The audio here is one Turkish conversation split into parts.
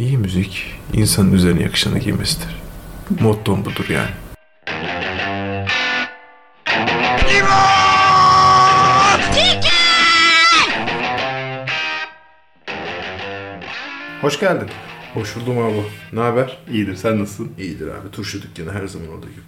İyi müzik insanın üzerine yakışanı giymesidir. Mottom budur yani. Hoş geldin. Hoş buldum abi. Ne haber? İyidir. Sen nasılsın? İyidir abi. Turşu dükkanı her zaman olduğu gibi.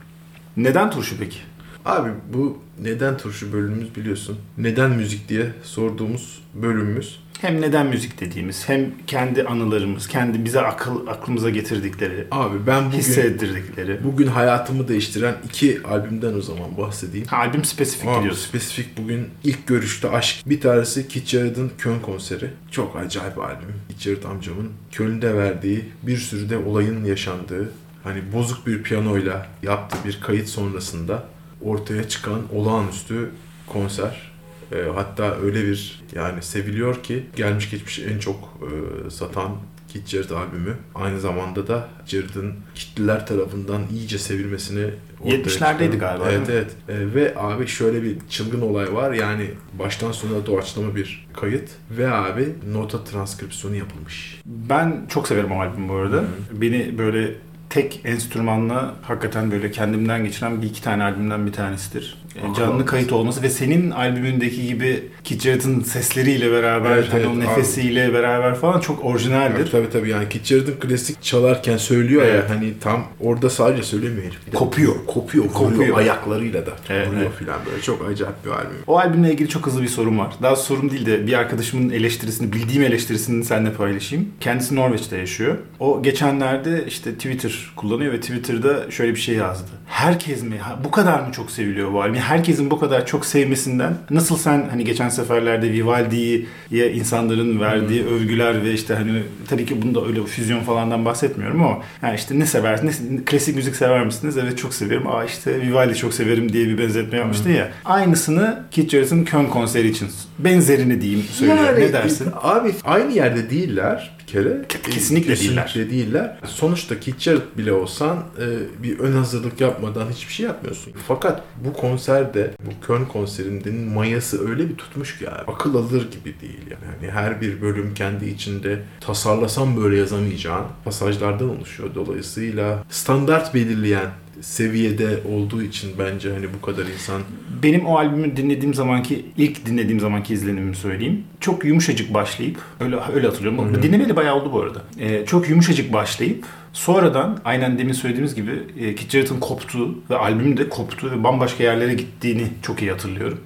Neden turşu peki? Abi bu neden turşu bölümümüz biliyorsun. Neden müzik diye sorduğumuz bölümümüz. Hem neden müzik dediğimiz, hem kendi anılarımız, kendi bize akıl aklımıza getirdikleri, Abi ben bugün hissettirdikleri. bugün hayatımı değiştiren iki albümden o zaman bahsedeyim. Ha, albüm spesifik Abi gidiyorsun. spesifik bugün ilk görüşte aşk. Bir tanesi Keith Jarrett'ın Köln konseri. Çok acayip albüm. Jarrett amcamın Köln'de verdiği bir sürü de olayın yaşandığı hani bozuk bir piyanoyla yaptığı bir kayıt sonrasında ortaya çıkan olağanüstü konser. Ee, hatta öyle bir yani seviliyor ki gelmiş geçmiş en çok e, satan Keith Jarrett albümü. Aynı zamanda da Jarrett'ın kitleler tarafından iyice sevilmesini ortaya 70'lerdeydi çıkaran- galiba, Evet evet. Ee, ve abi şöyle bir çılgın olay var. Yani baştan sona doğaçlama bir kayıt. Ve abi nota transkripsiyonu yapılmış. Ben çok severim o albümü bu arada. Beni böyle tek enstrümanla hakikaten böyle kendimden geçiren bir iki tane albümden bir tanesidir. Canlı kayıt olması ve senin albümündeki gibi Keith Jarrett'ın sesleriyle beraber, Evet, hani evet, o abi. nefesiyle beraber falan çok orijinaldir. Tabii tabii, tabii. yani Keith Jarrett'ın klasik çalarken söylüyor Evet. ya hani tam orada sadece söylemiyor herif. Kopuyor. Kopuyor. Kopuyor. Kopuyor. Ayaklarıyla da. Evet, vuruyor evet. filan böyle. Çok acayip bir albüm. O albümle ilgili çok hızlı bir sorum var. Daha sorum değil de bir arkadaşımın eleştirisini, bildiğim eleştirisini seninle paylaşayım. Kendisi Norveç'te yaşıyor. O geçenlerde işte Twitter kullanıyor ve Twitter'da şöyle bir şey yazdı. Herkes mi, bu kadar mı çok seviliyor bu albüm? Herkesin bu kadar çok sevmesinden nasıl sen hani geçen seferlerde Vivaldi'ye insanların verdiği övgüler ve işte hani tabii ki bunda öyle füzyon falandan bahsetmiyorum ama yani işte ne seversiniz? Klasik müzik sever misiniz? Evet çok severim. Aa işte Vivaldi çok severim diye bir benzetme yapmıştın ya. Aynısını Keith Jarrett'ın Köln konseri için benzerini diyeyim söylüyorum. ne dersin? Abi aynı yerde değiller bir kere. Kesinlikle Kesinlikle değiller. Sonuçta Keith Jarrett bile olsan e, bir ön hazırlık yapmadan hiçbir şey yapmıyorsun. Fakat bu konserde, bu Köln konserinin mayası öyle bir tutmuş ki abi, akıl alır gibi değil yani. Hani her bir bölüm kendi içinde tasarlasam böyle yazamayacağın pasajlardan oluşuyor. Dolayısıyla standart belirleyen seviyede olduğu için bence hani bu kadar insan Benim o albümü dinlediğim zamanki ilk dinlediğim zamanki izlenimimi söyleyeyim. Çok yumuşacık başlayıp öyle öyle hatırlıyorum. Hı hı. Dinlemeli bayağı oldu bu arada. Ee, çok yumuşacık başlayıp sonradan aynen demin söylediğimiz gibi e, Keith Jarrett'ın koptuğu ve albümün de koptuğu ve bambaşka yerlere gittiğini çok iyi hatırlıyorum.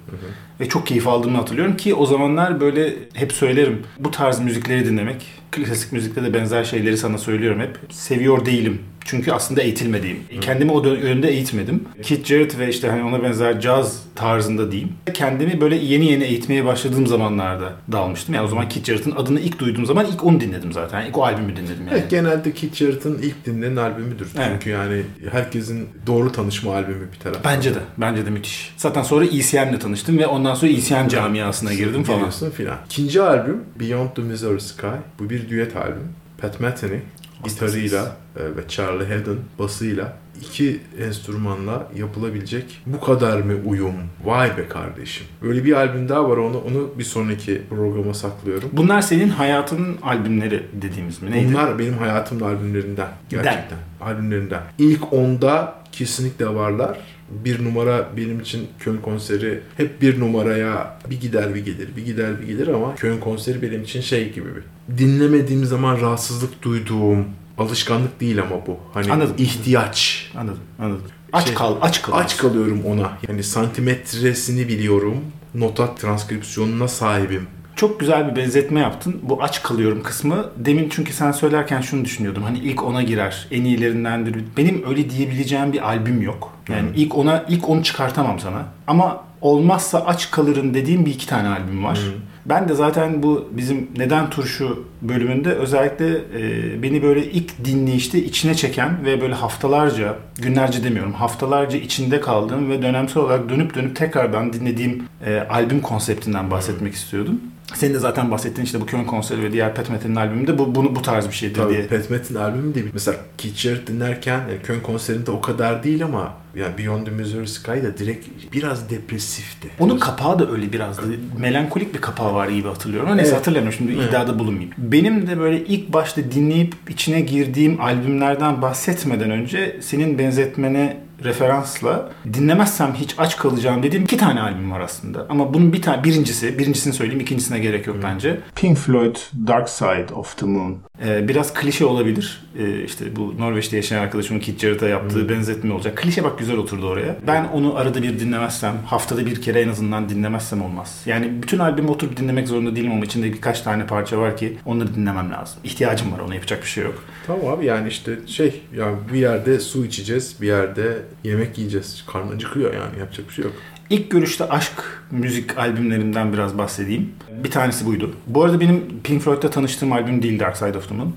Ve çok keyif aldığımı hatırlıyorum ki o zamanlar böyle hep söylerim bu tarz müzikleri dinlemek klasik müzikte de benzer şeyleri sana söylüyorum hep. Seviyor değilim. Çünkü aslında eğitilmediğim. Kendimi o yönde eğitmedim. Keith Jarrett ve işte hani ona benzer caz tarzında diyeyim. Kendimi böyle yeni yeni eğitmeye başladığım zamanlarda dalmıştım. Yani o zaman Keith Jarrett'ın adını ilk duyduğum zaman ilk onu dinledim zaten. İlk o albümü dinledim yani. Evet genelde Keith Jarrett'ın ilk dinlenen albümüdür. Evet. Çünkü yani herkesin doğru tanışma albümü bir taraf. Bence de. Bence de müthiş. Zaten sonra ECM'le tanıştım ve ondan sonra ECM camiasına girdim falan. Giriyorsun filan. İkinci albüm Beyond the Missouri Sky. Bu bir düet albüm. Pat Metheny gitarıyla e, ve Charlie Haddon basıyla iki enstrümanla yapılabilecek bu kadar mı uyum? Vay be kardeşim. Böyle bir albüm daha var onu onu bir sonraki programa saklıyorum. Bunlar senin hayatının albümleri dediğimiz mi? Neydi? Bunlar benim hayatımın albümlerinden. Gerçekten. Albümlerinden. İlk onda kesinlikle varlar. Bir numara benim için Köln konseri hep bir numaraya bir gider bir gelir, bir gider bir gelir ama Köln konseri benim için şey gibi bir. Dinlemediğim zaman rahatsızlık duyduğum, alışkanlık değil ama bu. Hani Anladım. ihtiyaç. Anladım, anladım. Aç Şey, kal, aç kal. Aç kalıyorum ona. Yani santimetresini biliyorum. Nota transkripsiyonuna sahibim. Çok güzel bir benzetme yaptın. Bu aç kalıyorum kısmı. Demin çünkü sen söylerken şunu düşünüyordum. Hani ilk ona girer. En iyilerindendir. Benim öyle diyebileceğim bir albüm yok. Yani ilk ona ilk onu çıkartamam sana. Ama olmazsa aç kalırım dediğim bir iki tane albüm var. Ben de zaten bu bizim Neden Turşu bölümünde özellikle e, beni böyle ilk dinleyişte içine çeken ve böyle haftalarca, günlerce demiyorum, haftalarca içinde kaldığım ve dönemsel olarak dönüp dönüp tekrardan dinlediğim e, albüm konseptinden bahsetmek istiyordum. Senin de zaten bahsettiğin işte bu Köln konseri ve diğer Pat Methe'nin albümünde bu, bunu, bu tarz bir şeydir Tabii diye. Pat Met'in albümü de mesela Jarrett dinlerken yani Köln konserinde o kadar değil ama yani Beyond the Missouri Sky da direkt biraz depresifti. Onun kapağı da öyle biraz da melankolik bir kapağı var gibi hatırlıyorum. Neyse Evet. hatırlamıyorum şimdi Evet. iddiada bulunmayayım. Benim de böyle ilk başta dinleyip içine girdiğim albümlerden bahsetmeden önce senin benzetmene referansla dinlemezsem hiç aç kalacağım dediğim iki tane albüm var aslında. Ama bunun bir tane birincisi, birincisini söyleyeyim ikincisine gerek yok bence. Pink Floyd Dark Side of the Moon. Ee, biraz klişe olabilir. Ee, işte bu Norveç'te yaşayan arkadaşımın Keith Jarrett'a yaptığı benzetme olacak. Klişe bak güzel oturdu oraya. Ben onu arada bir dinlemezsem, haftada bir kere en azından dinlemezsem olmaz. Yani bütün albümü oturup dinlemek zorunda değilim ama içinde birkaç tane parça var ki onları dinlemem lazım. İhtiyacım var ona yapacak bir şey yok. Tamam abi yani işte şey ya bir yerde su içeceğiz, bir yerde yemek yiyeceğiz. Karnın acıkıyor yani yapacak bir şey yok. İlk görüşte aşk müzik albümlerinden biraz bahsedeyim. Bir tanesi buydu. Bu arada benim Pink Floyd'da tanıştığım albüm değil Dark Side of the Moon.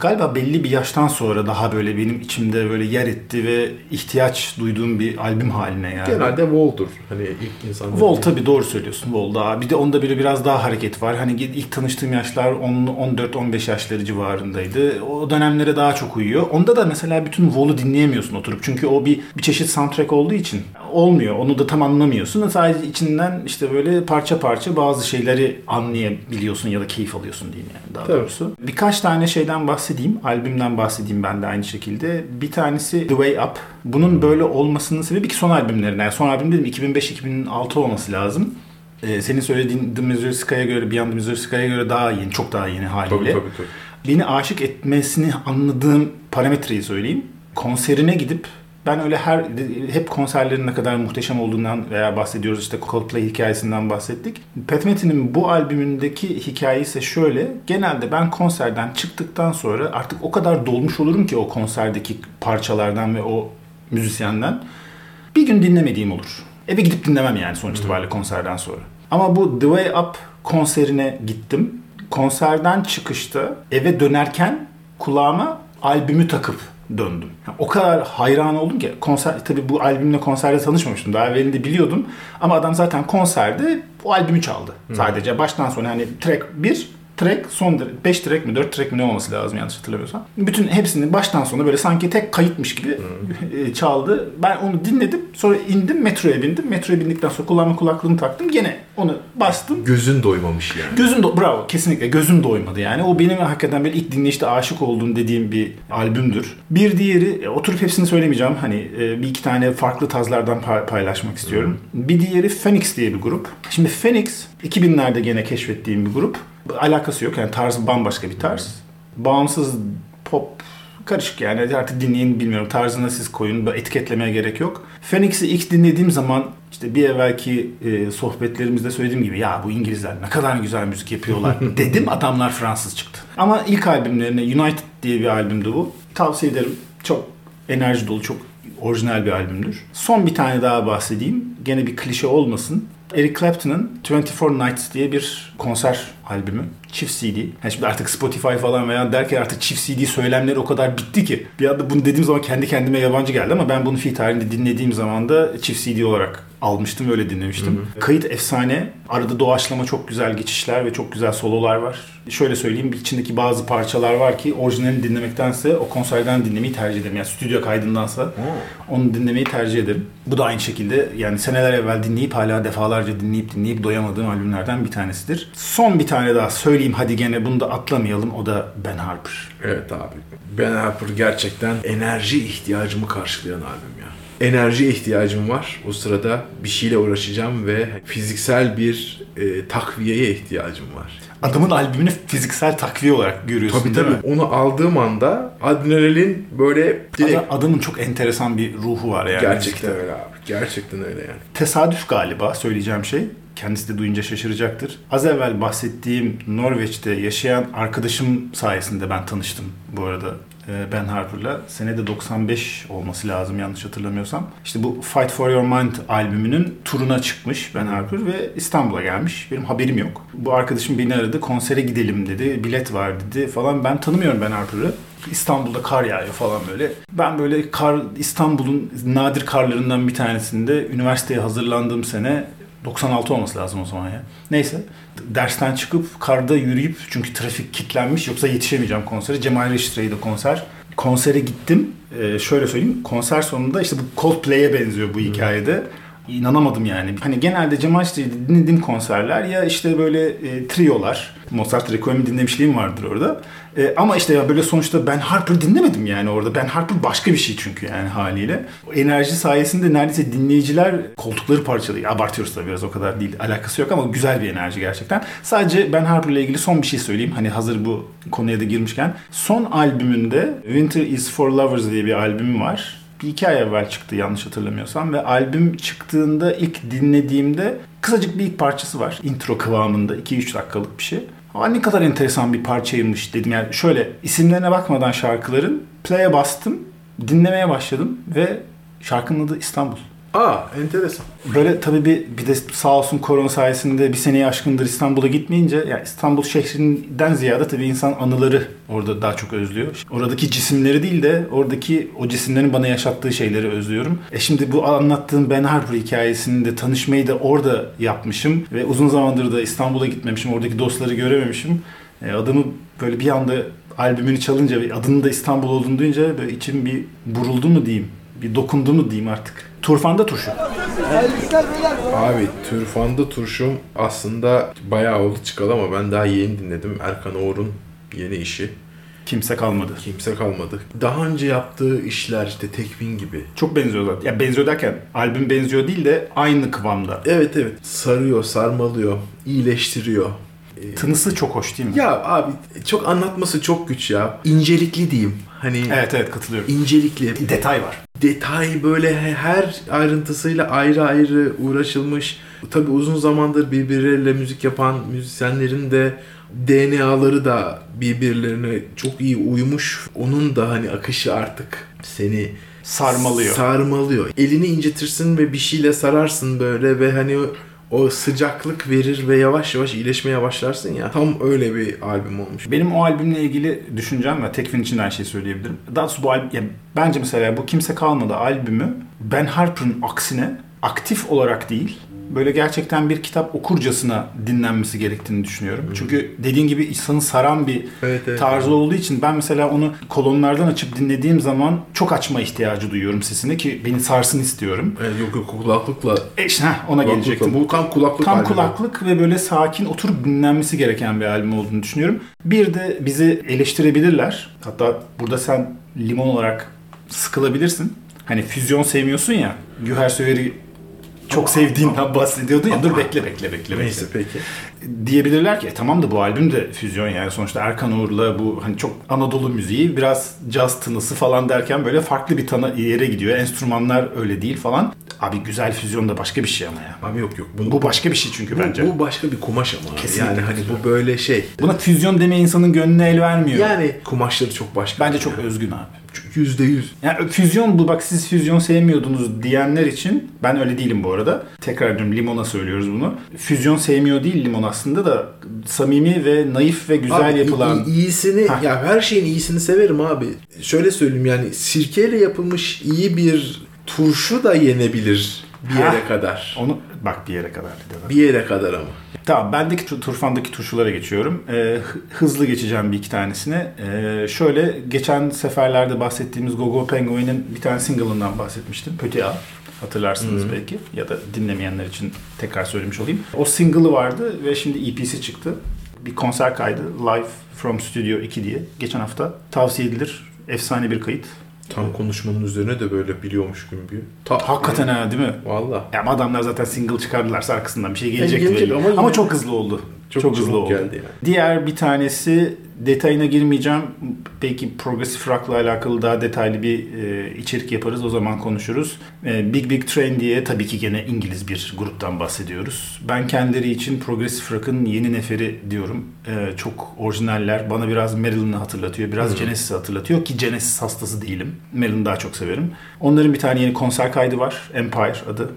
Galiba belli bir yaştan sonra daha böyle benim içimde böyle yer etti ve ihtiyaç duyduğum bir albüm haline geldi. Genelde Wall'dur. Hani ilk insan Vol tabii doğru söylüyorsun Vol daha. Bir de onda böyle biraz daha hareket var. Hani ilk tanıştığım yaşlar 14-15 yaşları civarındaydı. O dönemlere daha çok uyuyor. Onda da mesela bütün Vol'u dinleyemiyorsun oturup. Çünkü o bir, bir çeşit soundtrack olduğu için olmuyor. Onu da tam anlamıyorsun. Sadece içinden işte böyle parça parça bazı şeyleri anlayabiliyorsun ya da keyif alıyorsun diyeyim yani daha Tabii. doğrusu. Birkaç tane şeyden bahsedeyim. Albümden bahsedeyim ben de aynı şekilde. Bir tanesi The Way Up. Bunun böyle olmasının sebebi ki son albümlerinden. Yani son albüm dedim 2005-2006 olması lazım. Ee, senin söylediğin The Missouri Sky'a göre, Beyond the Missouri Sky'a göre daha yeni, çok daha yeni haliyle. Tabii tabii tabii. Beni aşık etmesini anladığım parametreyi söyleyeyim. Konserine gidip ben öyle her hep konserlerin ne kadar muhteşem olduğundan veya bahsediyoruz işte Coldplay hikayesinden bahsettik. Pat Methe'nin bu albümündeki hikaye ise şöyle. Genelde ben konserden çıktıktan sonra artık o kadar dolmuş olurum ki o konserdeki parçalardan ve o müzisyenden bir gün dinlemediğim olur. Eve gidip dinlemem yani sonuç itibariyle konserden sonra. Ama bu The Way Up konserine gittim. Konserden çıkışta eve dönerken kulağıma albümü takıp döndüm. Yani o kadar hayran oldum ki konser tabii bu albümle konserde tanışmamıştım. Daha evvelinde biliyordum ama adam zaten konserde o albümü çaldı. Sadece baştan sona hani track 1 track son 5 track mi 4 track mi ne olması lazım yanlış hatırlamıyorsam. Bütün hepsini baştan sona böyle sanki tek kayıtmış gibi e, çaldı. Ben onu dinledim. Sonra indim metroya bindim. Metroya bindikten sonra kulağıma kulaklığımı taktım. Gene onu bastım. Gözün doymamış yani. Gözüm do- bravo kesinlikle gözüm doymadı yani. O benim hakikaten böyle ilk dinleyişte aşık olduğum dediğim bir albümdür. Bir diğeri e, oturup hepsini söylemeyeceğim. Hani e, bir iki tane farklı tazlardan pa- paylaşmak istiyorum. Bir diğeri Phoenix diye bir grup. Şimdi Phoenix 2000'lerde gene keşfettiğim bir grup. Alakası yok yani tarzı bambaşka bir tarz. Bağımsız pop karışık yani artık dinleyin bilmiyorum tarzına siz koyun etiketlemeye gerek yok. Phoenix'i ilk dinlediğim zaman işte bir evvelki e, sohbetlerimizde söylediğim gibi ya bu İngilizler ne kadar güzel müzik yapıyorlar dedim adamlar Fransız çıktı. Ama ilk albümlerine United diye bir albümdü bu. Tavsiye ederim. Çok enerji dolu, çok orijinal bir albümdür. Son bir tane daha bahsedeyim. Gene bir klişe olmasın. Eric Clapton'ın 24 Nights diye bir konser albümü. Çift CD. Yani şimdi artık Spotify falan veya derken artık çift CD söylemleri o kadar bitti ki. Bir anda bunu dediğim zaman kendi kendime yabancı geldi ama ben bunu fi tarihinde dinlediğim zaman da çift CD olarak almıştım öyle dinlemiştim. Kayıt efsane. Arada doğaçlama çok güzel geçişler ve çok güzel sololar var. Şöyle söyleyeyim içindeki bazı parçalar var ki orijinalini dinlemektense o konserden dinlemeyi tercih ederim. Yani stüdyo kaydındansa onu dinlemeyi tercih ederim. Bu da aynı şekilde yani seneler evvel dinleyip hala defalarca dinleyip dinleyip doyamadığım albümlerden bir tanesidir. Son bir tane daha söyleyeyim hadi gene bunu da atlamayalım. O da Ben Harper. Evet abi. Ben Harper gerçekten enerji ihtiyacımı karşılayan albüm. Enerji ihtiyacım var. O sırada bir şeyle uğraşacağım ve fiziksel bir e, takviyeye ihtiyacım var. Adamın albümünü fiziksel takviye olarak görüyorsun Tabii tabii. mi? Onu aldığım anda adrenalin böyle direkt Adam- adamın çok enteresan bir ruhu var yani. gerçekten öyle abi. Gerçekten öyle yani. Tesadüf galiba söyleyeceğim şey. Kendisi de duyunca şaşıracaktır. Az evvel bahsettiğim Norveç'te yaşayan arkadaşım sayesinde ben tanıştım bu arada Ben Harper'la. Senede 95 olması lazım yanlış hatırlamıyorsam. İşte bu Fight For Your Mind albümünün turuna çıkmış Ben Harper ve İstanbul'a gelmiş. Benim haberim yok. Bu arkadaşım beni aradı. Konsere gidelim dedi. Bilet var dedi falan. Ben tanımıyorum Ben Harper'ı. İstanbul'da kar yağıyor falan böyle. Ben böyle kar İstanbul'un nadir karlarından bir tanesinde üniversiteye hazırlandığım sene 96 olması lazım o zaman ya. Neyse. Dersten çıkıp karda yürüyüp çünkü trafik kilitlenmiş yoksa yetişemeyeceğim konsere. Cemal Reşitre'ydi konser. Konsere gittim. Ee, şöyle söyleyeyim. Konser sonunda işte bu Coldplay'e benziyor bu hikayede. İnanamadım yani. Hani genelde Cemal Reşitre'de dinlediğim konserler ya işte böyle e, triolar. Mozart Requiem'i dinlemişliğim vardır orada. E, ama işte ya böyle sonuçta Ben Harper dinlemedim yani orada. Ben Harper başka bir şey çünkü yani haliyle. O enerji sayesinde neredeyse dinleyiciler koltukları parçalıyor. Abartıyoruz tabii biraz o kadar değil. Alakası yok ama güzel bir enerji gerçekten. Sadece Ben Harper ile ilgili son bir şey söyleyeyim. Hani hazır bu konuya da girmişken. Son albümünde Winter is for Lovers diye bir albümü var bir iki ay evvel çıktı yanlış hatırlamıyorsam ve albüm çıktığında ilk dinlediğimde kısacık bir ilk parçası var. Intro kıvamında 2-3 dakikalık bir şey. Aa, ne kadar enteresan bir parçaymış dedim. Yani şöyle isimlerine bakmadan şarkıların play'e bastım, dinlemeye başladım ve şarkının adı İstanbul. Aa enteresan. Böyle tabii bir, bir de sağ olsun korona sayesinde bir seneye aşkındır İstanbul'a gitmeyince yani İstanbul şehrinden ziyade tabii insan anıları orada daha çok özlüyor. Oradaki cisimleri değil de oradaki o cisimlerin bana yaşattığı şeyleri özlüyorum. E şimdi bu anlattığım Ben Harper hikayesinde tanışmayı da orada yapmışım ve uzun zamandır da İstanbul'a gitmemişim. Oradaki dostları görememişim. E, adamı böyle bir anda albümünü çalınca ve adının da İstanbul olduğunu duyunca böyle içim bir buruldu mu diyeyim. Bir dokundu mu diyeyim artık. Turfanda turşu. Abi Türfanda Turşum aslında bayağı oldu çıkalı ama ben daha yeni dinledim. Erkan Oğur'un yeni işi. Kimse kalmadı. Kimse kalmadı. Daha önce yaptığı işler işte Tekvin gibi. Çok benziyor zaten. Ya benziyor derken albüm benziyor değil de aynı kıvamda. Evet evet. Sarıyor, sarmalıyor, iyileştiriyor. Tınısı çok hoş değil mi? Ya abi çok anlatması çok güç ya. İncelikli diyeyim. Hani Evet evet katılıyorum. incelikli. Detay var. detay böyle her ayrıntısıyla ayrı ayrı uğraşılmış. Tabi uzun zamandır birbirleriyle müzik yapan müzisyenlerin de DNA'ları da birbirlerine çok iyi uymuş. Onun da hani akışı artık seni Sarmalıyor. Sarmalıyor. Elini incitirsin ve bir şeyle sararsın böyle ve hani o, sıcaklık verir ve yavaş yavaş iyileşmeye başlarsın ya. Tam öyle bir albüm olmuş. Benim o albümle ilgili düşüncem ve Tekvin için aynı şeyi söyleyebilirim. Daha doğrusu bu albüm, ya bence mesela bu Kimse Kalmadı albümü Ben Harper'ın aksine aktif olarak değil, böyle gerçekten bir kitap okurcasına dinlenmesi gerektiğini düşünüyorum. Çünkü dediğin gibi insanı saran bir Evet, evet. tarzı olduğu için ben mesela onu kolonlardan açıp dinlediğim zaman çok açma ihtiyacı duyuyorum sesini ki beni sarsın istiyorum. Evet, yok yok kulaklıkla. E işte heh, ona gelecektim. kulaklıkla. Bu tam kulaklık Tam kulaklık ve böyle sakin oturup dinlenmesi gereken bir albüm olduğunu düşünüyorum. Bir de bizi eleştirebilirler. Hatta burada sen limon olarak sıkılabilirsin. Hani füzyon sevmiyorsun ya. Güher Söver'i çok sevdiğinden bahsediyordun ya. Dur bekle bekle bekle. bekle. Neyse peki. Diyebilirler ki "E, tamam da bu albüm de füzyon yani sonuçta Erkan Uğur'la bu hani çok Anadolu müziği biraz caz tınısı falan derken böyle farklı bir tana yere gidiyor. Enstrümanlar öyle değil falan. Abi güzel füzyon da başka bir şey ama ya. Abi yok yok. Bunu, Bu başka bir şey çünkü bu, bence. bu başka bir kumaş ama. Kesinlikle Yani hani bu böyle şey. Buna füzyon deme insanın gönlüne el vermiyor. Yani kumaşları çok başka. Bence çok özgün abi. Yüzde yüz. Yani füzyon bu bak siz füzyon sevmiyordunuz diyenler için ben öyle değilim bu arada. Tekrar diyorum limona söylüyoruz bunu. Füzyon sevmiyor değil limon aslında da samimi ve naif ve güzel Abi, yapılan. iyisini Hah. ya her şeyin iyisini severim abi. Şöyle söyleyeyim yani sirkeyle yapılmış iyi bir turşu da yenebilir bir yere Hah. kadar. Onu bak bir yere kadar. Bir yere kadar ama. Tamam bendeki tu- turfandaki turşulara geçiyorum. Ee, hı- hızlı geçeceğim bir iki tanesine. Ee, şöyle geçen seferlerde bahsettiğimiz Gogo Penguin'in bir tane single'ından bahsetmiştim. Pötü A. Hatırlarsınız belki ya da dinlemeyenler için tekrar söylemiş olayım. O single'ı vardı ve şimdi EP'si çıktı. Bir konser kaydı Live from Studio 2 diye. Geçen hafta tavsiye edilir. Efsane bir kayıt. Tam konuşmanın üzerine de böyle biliyormuş gibi bir. Ta- Hakikaten ha değil mi? Valla. Ya adamlar zaten single çıkardılarsa arkasından bir şey gelecekti gelecek belli. ama Ama, yine- çok hızlı oldu. Çok Çok, hızlı oldu. geldi yani. Diğer bir tanesi detayına girmeyeceğim. Belki progresif rock'la alakalı daha detaylı bir e, içerik yaparız. O zaman konuşuruz. E, Big Big Train diye tabii ki gene İngiliz bir gruptan bahsediyoruz. Ben kendileri için progresif rock'ın yeni neferi diyorum. E, çok orijinaller. Bana biraz Marilyn'ı hatırlatıyor. Biraz Genesis'i hatırlatıyor ki Genesis hastası değilim. Marilyn'ı daha çok severim. Onların bir tane yeni konser kaydı var. Empire adı.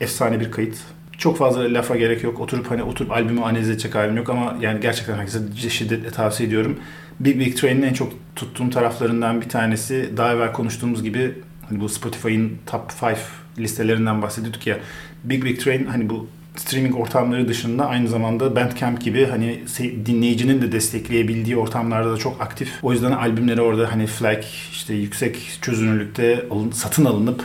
Efsane bir kayıt. Çok fazla lafa gerek yok. Oturup hani oturup albümü analiz edecek halim yok ama yani gerçekten herkese şiddetle tavsiye ediyorum. Big Big Train'in en çok tuttuğum taraflarından bir tanesi daha evvel konuştuğumuz gibi hani bu Spotify'ın top 5 listelerinden bahsediyorduk ya. Big Big Train hani bu streaming ortamları dışında aynı zamanda Bandcamp gibi hani dinleyicinin de destekleyebildiği ortamlarda da çok aktif. O yüzden albümleri orada hani FLAC işte yüksek çözünürlükte alın, satın alınıp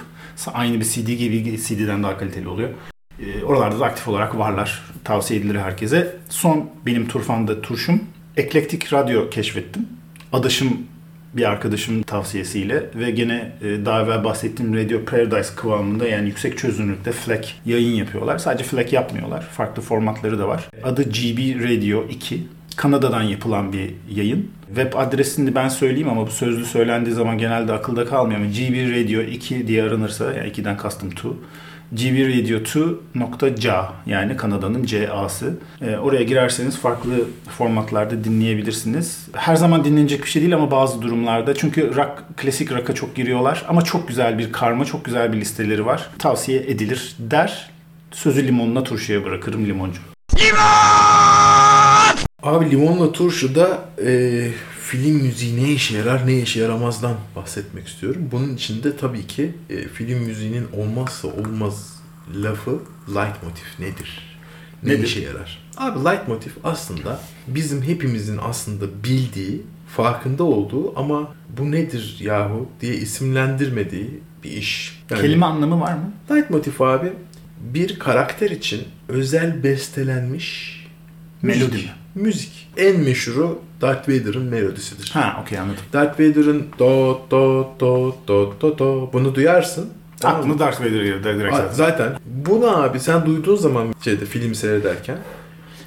aynı bir CD gibi CD'den daha kaliteli oluyor. E, oralarda da aktif olarak varlar. Tavsiye edilir herkese. Son benim Turfan'da turşum Eklektik Radyo keşfettim. Adaşım bir arkadaşımın tavsiyesiyle ve gene e, daha evvel bahsettiğim Radio Paradise kıvamında yani yüksek çözünürlükte FLAC yayın yapıyorlar. Sadece FLAC yapmıyorlar. Farklı formatları da var. Adı GB Radio 2. Kanada'dan yapılan bir yayın. Web adresini ben söyleyeyim ama bu sözlü söylendiği zaman genelde akılda kalmıyor ama GB Radio 2 diye aranırsa yani 2'den custom to gbradio2.ca yani Kanada'nın CA'sı. E, oraya girerseniz farklı formatlarda dinleyebilirsiniz. Her zaman dinlenecek bir şey değil ama bazı durumlarda. Çünkü rock, klasik rock'a çok giriyorlar ama çok güzel bir karma, çok güzel bir listeleri var. Tavsiye edilir der. Sözü limonla turşuya bırakırım limoncu. Limon! Abi limonla turşu da e, film müziği ne işe yarar ne işe yaramazdan bahsetmek istiyorum. Bunun içinde tabii ki e, film müziğinin olmazsa olmaz lafı leitmotiv nedir? Ne nedir? işe yarar? Abi leitmotiv aslında bizim hepimizin aslında bildiği, farkında olduğu ama bu nedir yahu diye isimlendirmediği bir iş. Yani, Kelime anlamı var mı? Leitmotiv abi bir karakter için özel bestelenmiş melodi müzik. Müzik. En meşhuru Darth Vader'ın melodisidir. Ha okey anladım. Darth Vader'ın do do do do do do bunu duyarsın. Tamam Aklına Darth Vader geliyor direkt zaten. Zaten bunu abi sen duyduğun zaman şeyde film seyrederken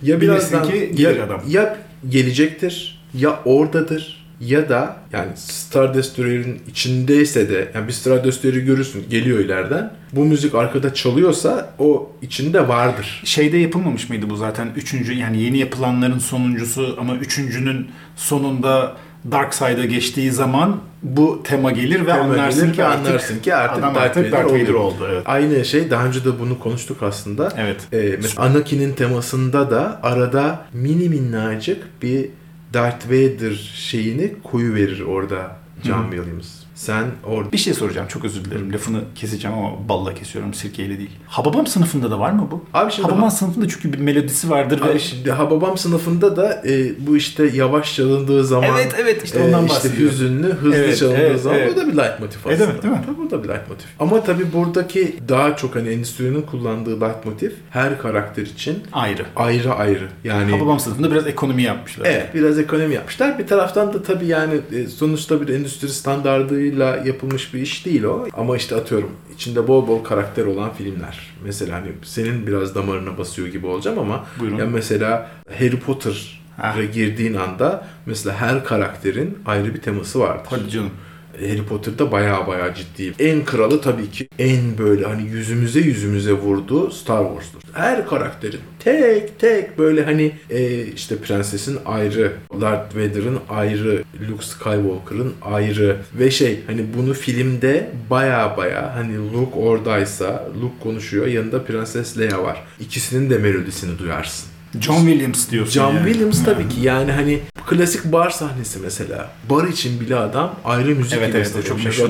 ya birazdan ki gelir ya, adam. ya gelecektir ya oradadır ya da yani Star Destroyer'in içindeyse de yani bir Star Destroyer'i görürsün geliyor ileriden. Bu müzik arkada çalıyorsa o içinde vardır. Şeyde yapılmamış mıydı bu zaten? Üçüncü yani yeni yapılanların sonuncusu ama üçüncünün sonunda Dark Side'a geçtiği zaman bu tema gelir ve tema anlarsın gelir ki artık, anlarsın ki artık adam Darth, Vader, Darth Vader oldu. Evet. Aynı şey daha önce de bunu konuştuk aslında. Evet. Ee, mesela Anakin'in temasında da arada mini minnacık bir Darth Vader şeyini koyu verir orada John Hı. Williams. Sen orada... Bir şey soracağım çok özür dilerim. Lafını keseceğim ama balla kesiyorum sirkeyle değil. Hababam sınıfında da var mı bu? Abi şimdi Hababam ha... sınıfında çünkü bir melodisi vardır Abi ve... şimdi Hababam sınıfında da e, bu işte yavaş çalındığı zaman... Evet evet işte ondan e, işte hüzünlü hızlı evet, çalındığı evet, zaman evet. o da bir leitmotiv aslında. Evet, değil mi? Tabii o da bir leitmotiv. Ama tabii buradaki daha çok hani endüstrinin kullandığı leitmotiv her karakter için ayrı. Ayrı ayrı. Yani Hababam sınıfında biraz ekonomi yapmışlar. Evet biraz ekonomi yapmışlar. Bir taraftan da tabii yani e, sonuçta bir endüstri standardı kadarıyla yapılmış bir iş değil o. Ama işte atıyorum içinde bol bol karakter olan filmler. Mesela hani senin biraz damarına basıyor gibi olacağım ama Buyurun. ya mesela Harry Potter'a girdiğin anda mesela her karakterin ayrı bir teması vardır. Hadi canım. Harry Potter'da baya baya ciddi. En kralı tabii ki en böyle hani yüzümüze yüzümüze vurdu Star Wars'tur. Her karakterin tek tek böyle hani e, işte prensesin ayrı, Darth Vader'ın ayrı, Luke Skywalker'ın ayrı ve şey hani bunu filmde baya baya hani Luke oradaysa Luke konuşuyor yanında Prenses Leia var. İkisinin de melodisini duyarsın. John Williams diyorsun John yani. Williams tabii ki yani hani klasik bar sahnesi mesela. Bar için bile adam ayrı müzik evet, evet, çok meşhur.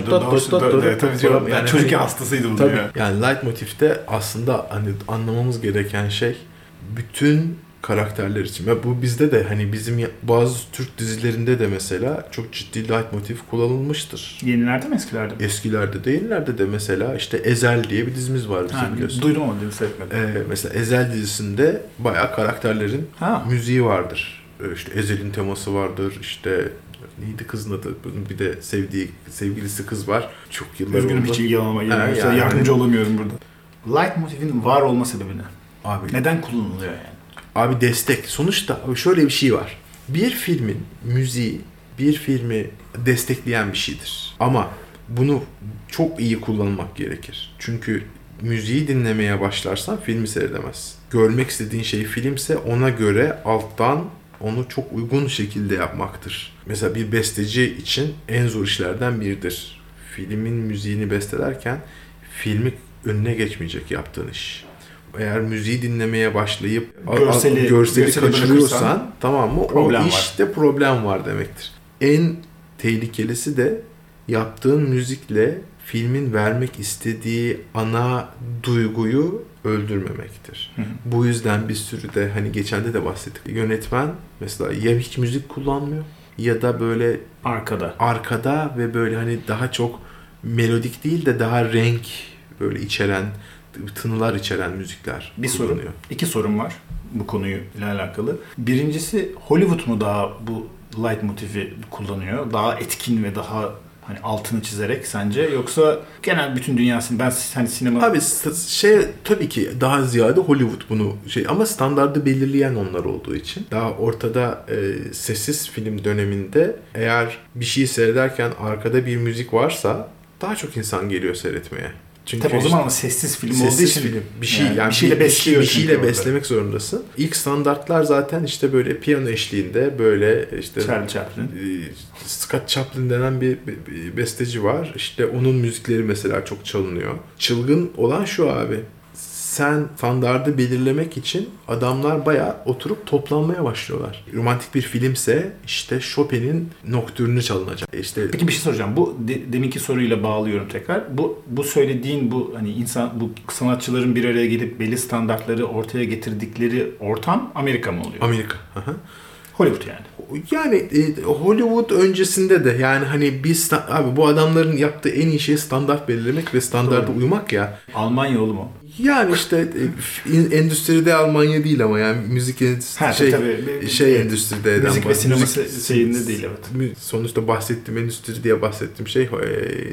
Tabii canım. Yani çocuk hani, hastasıydı bu. Tabii. Yani, yani leitmotif'te aslında hani anlamamız gereken şey bütün karakterler için. Ve bu bizde de hani bizim bazı Türk dizilerinde de mesela çok ciddi leitmotiv kullanılmıştır. Yenilerde mi eskilerde mi? Eskilerde de yenilerde de mesela işte Ezel diye bir dizimiz var bizim ha, biliyorsun. Duydum onu dizi seyretmedim. Ee, mesela Ezel dizisinde bayağı karakterlerin ha. müziği vardır. Ee, işte Ezel'in teması vardır. İşte neydi kızın adı? Bunun bir de sevdiği sevgilisi kız var. Çok yıllar Üzgünüm oldu. hiç ilgi alama yani, yani, yardımcı olamıyorum burada. Leitmotiv'in var olma sebebi ne? Abi. Neden kullanılıyor yani? Abi destek. Sonuçta şöyle bir şey var. Bir filmin müziği bir filmi destekleyen bir şeydir. Ama bunu çok iyi kullanmak gerekir. Çünkü müziği dinlemeye başlarsan filmi seyredemezsin. Görmek istediğin şey filmse ona göre alttan onu çok uygun şekilde yapmaktır. Mesela bir besteci için en zor işlerden biridir. Filmin müziğini bestelerken filmi önüne geçmeyecek yaptığın iş eğer müziği dinlemeye başlayıp görseli, görseli, görseli kaçırıyorsan tamam mı? Problem o işte var. problem var demektir. En tehlikelisi de yaptığın müzikle filmin vermek istediği ana duyguyu öldürmemektir. Hı hı. Bu yüzden bir sürü de hani geçende de bahsettik. Yönetmen mesela ya hiç müzik kullanmıyor ya da böyle Arkada. arkada ve böyle hani daha çok melodik değil de daha renk böyle içeren tınılar içeren müzikler Bir kullanıyor. İki sorum var bu konuyla alakalı. Birincisi Hollywood mu daha bu light motifi kullanıyor? Daha etkin ve daha hani altını çizerek sence yoksa genel bütün dünyasını ben hani sinema Abi şey tabii ki daha ziyade Hollywood bunu şey ama standardı belirleyen onlar olduğu için daha ortada e, sessiz film döneminde eğer bir şey seyrederken arkada bir müzik varsa daha çok insan geliyor seyretmeye. Çünkü Tabii o zaman ama sessiz film olduğu Sessiz için film. Bir şey yani, bir şeyle besliyor bir şeyle beslemek zorundasın. İlk standartlar zaten işte böyle piyano eşliğinde böyle işte Charlie Chaplin. e, Scott Chaplin denen bir besteci var. İşte onun müzikleri mesela çok çalınıyor. Çılgın olan şu abi. Sen standardı belirlemek için adamlar bayağı oturup toplanmaya başlıyorlar. Romantik bir filmse işte Chopin'in Nocturne'ü çalınacak. İşte Peki bir şey soracağım. Bu de, deminki soruyla bağlıyorum tekrar. Bu bu söylediğin bu hani insan bu sanatçıların bir araya gelip belli standartları ortaya getirdikleri ortam Amerika mı oluyor? Amerika. Aha. Hollywood yani. Yani e, Hollywood öncesinde de yani hani biz abi bu adamların yaptığı en iyi şey standart belirlemek ve standarda Doğru. uymak ya. Almanya oğlum o. Yani işte e, endüstride Almanya değil ama yani müzik endüstri Ha, şey tabii, şey endüstride eden Müzik ve sinema müzik- şeyinde değil, evet. Sonuçta bahsettiğim endüstri diye bahsettiğim şey e,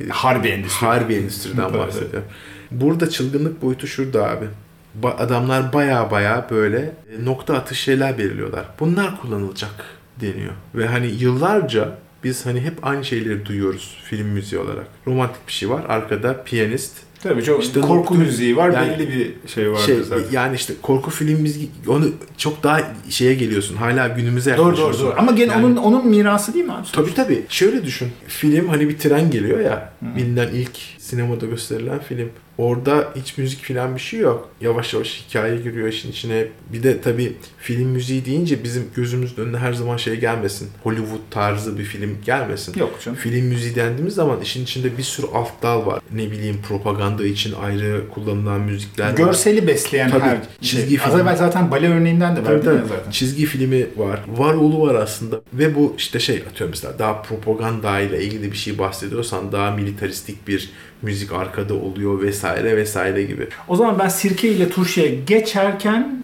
Harbi endüstri. harbi endüstriden bahsediyorum. Burada çılgınlık boyutu şurada abi. Ba- adamlar baya baya böyle e, nokta atış şeyler belirliyorlar. Bunlar kullanılacak deniyor. Ve hani yıllarca biz hani hep aynı şeyleri duyuyoruz film müziği olarak. Romantik bir şey var. Arkada piyanist. Tabii çok İşte korku müziği var. yani- belli bir şey vardır Şey, zaten. yani işte korku film müziği onu çok daha şeye geliyorsun. Hala günümüze Doğru yaklaşıyorsun. doğru doğru. Ama gene Yani- onun onun mirası değil mi abi? Tabii tabii. Şöyle düşün. Film hani bir tren geliyor ya. Hı. Bilinen ilk sinemada gösterilen film. Orada hiç müzik filan bir şey yok. Yavaş yavaş hikaye giriyor işin içine. Bir de tabii film müziği deyince bizim gözümüzün önüne her zaman şey gelmesin. Hollywood tarzı bir film gelmesin. Yok canım. Film müziği dendiğimiz zaman işin içinde bir sürü alt dal var. Ne bileyim propaganda için ayrı kullanılan müzikler var. Görseli besleyen Tabii, her çizgi şey. film. Az evvel zaten bale örneğinden de verdim zaten. Çizgi filmi var. Var oğlu var aslında. Ve bu işte şey atıyorum mesela daha propaganda ile ilgili bir şey bahsediyorsan daha militaristik bir müzik arkada oluyor vesaire vesaire gibi. O zaman ben sirke ile turşuya geçerken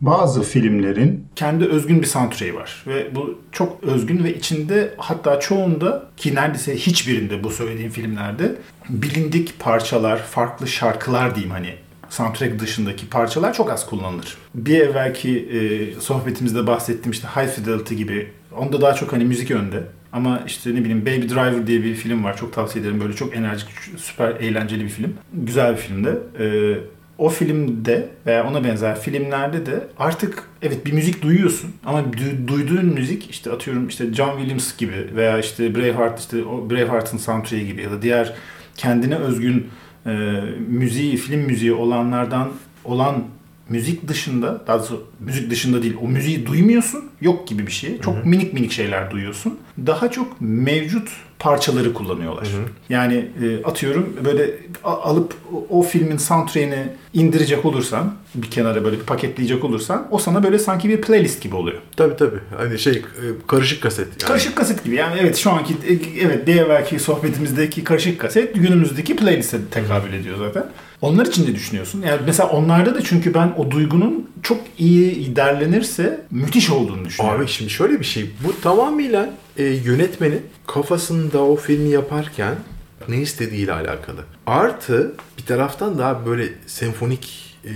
bazı filmlerin kendi özgün bir soundtrack'i var. Ve bu çok özgün ve içinde hatta çoğunda ki neredeyse hiçbirinde bu söylediğim filmlerde bilindik parçalar, farklı şarkılar diyeyim hani soundtrack dışındaki parçalar çok az kullanılır. Bir evvelki e, sohbetimizde bahsettiğim işte High Fidelity gibi onda daha çok hani müzik önde. Ama işte ne bileyim Baby Driver diye bir film var. Çok tavsiye ederim. Böyle çok enerjik, süper eğlenceli bir film. Güzel bir filmde. Ee, o filmde veya ona benzer filmlerde de artık evet bir müzik duyuyorsun ama du- duyduğun müzik işte atıyorum işte John Williams gibi veya işte Braveheart işte o Braveheart'ın soundtrack'i gibi ya da diğer kendine özgün e, müziği, film müziği olanlardan olan müzik dışında, daha doğrusu müzik dışında değil, o müziği duymuyorsun, yok gibi bir şey. Çok minik minik şeyler duyuyorsun. Daha çok mevcut parçaları kullanıyorlar. Hı hı. Yani e, atıyorum böyle alıp o, filmin soundtrack'ini indirecek olursan, bir kenara böyle bir paketleyecek olursan, o sana böyle sanki bir playlist gibi oluyor. Tabii tabii. Hani şey e, karışık kaset. Yani. Karışık kaset gibi. Yani evet şu anki e, evet bir evvelki sohbetimizdeki karışık kaset günümüzdeki playlist'e tekabül ediyor zaten. Onlar için de düşünüyorsun. Yani mesela onlarda da çünkü ben o duygunun çok iyi derlenirse müthiş olduğunu düşünüyorum. Abi şimdi şöyle bir şey. Bu tamamıyla e, yönetmenin kafasında o filmi yaparken ne istediğiyle alakalı. Artı bir taraftan daha böyle senfonik e,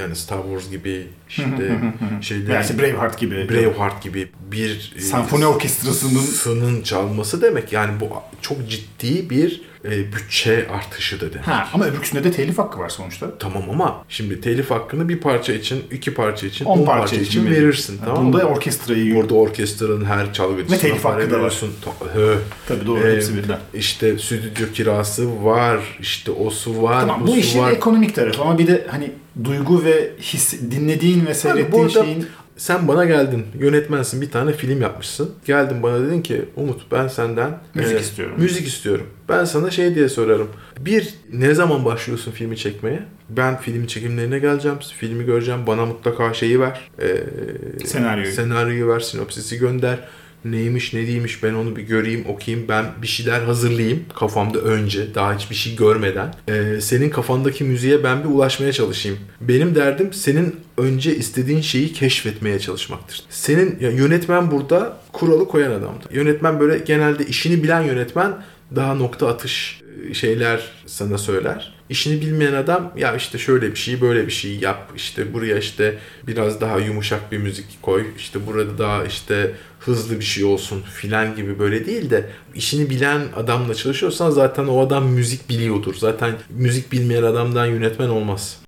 yani Star Wars gibi işte şeyler işte Braveheart gibi. Braveheart gibi bir e, Senfoni orkestrasının sının çalması demek. Yani bu çok ciddi bir e, bütçe artışı dedi. Ha ama öbürküsünde de telif hakkı var sonuçta. Tamam ama şimdi telif hakkını bir parça için, iki parça için, 10 on parça parça, için için verir. verirsin. Tamam Bunda mı? orkestrayı Burada orkestranın her çalgıcısına Ve telif hakkı da var. Tabii doğru Ee, hepsi birden. İşte stüdyo kirası var, işte o su var, Tamam bu, işin var. ekonomik tarafı ama bir de hani duygu ve his dinlediğin ve seyrettiğin burada- şeyin sen bana geldin. Yönetmensin. Bir tane film yapmışsın. Geldin bana dedin ki Umut ben senden Müzik e, istiyorum. Müzik istiyorum. Ben sana şey diye sorarım. Bir, ne zaman başlıyorsun filmi çekmeye? Ben filmin çekimlerine geleceğim. Filmi göreceğim. Bana mutlaka şeyi ver. E, Senaryoyu. Senaryoyu ver. Sinopsisi gönder. Neymiş ne değilmiş ben onu bir göreyim okuyayım. Ben bir şeyler hazırlayayım kafamda önce daha hiçbir şey görmeden. Ee, senin kafandaki müziğe ben bir ulaşmaya çalışayım. Benim derdim senin önce istediğin şeyi keşfetmeye çalışmaktır. Senin ya yönetmen burada kuralı koyan adamdı yönetmen böyle genelde işini bilen yönetmen daha nokta atış e, şeyler sana söyler. İşini bilmeyen adam ya işte şöyle bir şey böyle bir şey yap işte buraya işte biraz daha yumuşak bir müzik koy işte burada daha işte hızlı bir şey olsun filan gibi böyle değil de işini bilen adamla çalışıyorsan zaten o adam müzik biliyordur. Zaten müzik bilmeyen adamdan yönetmen olmaz.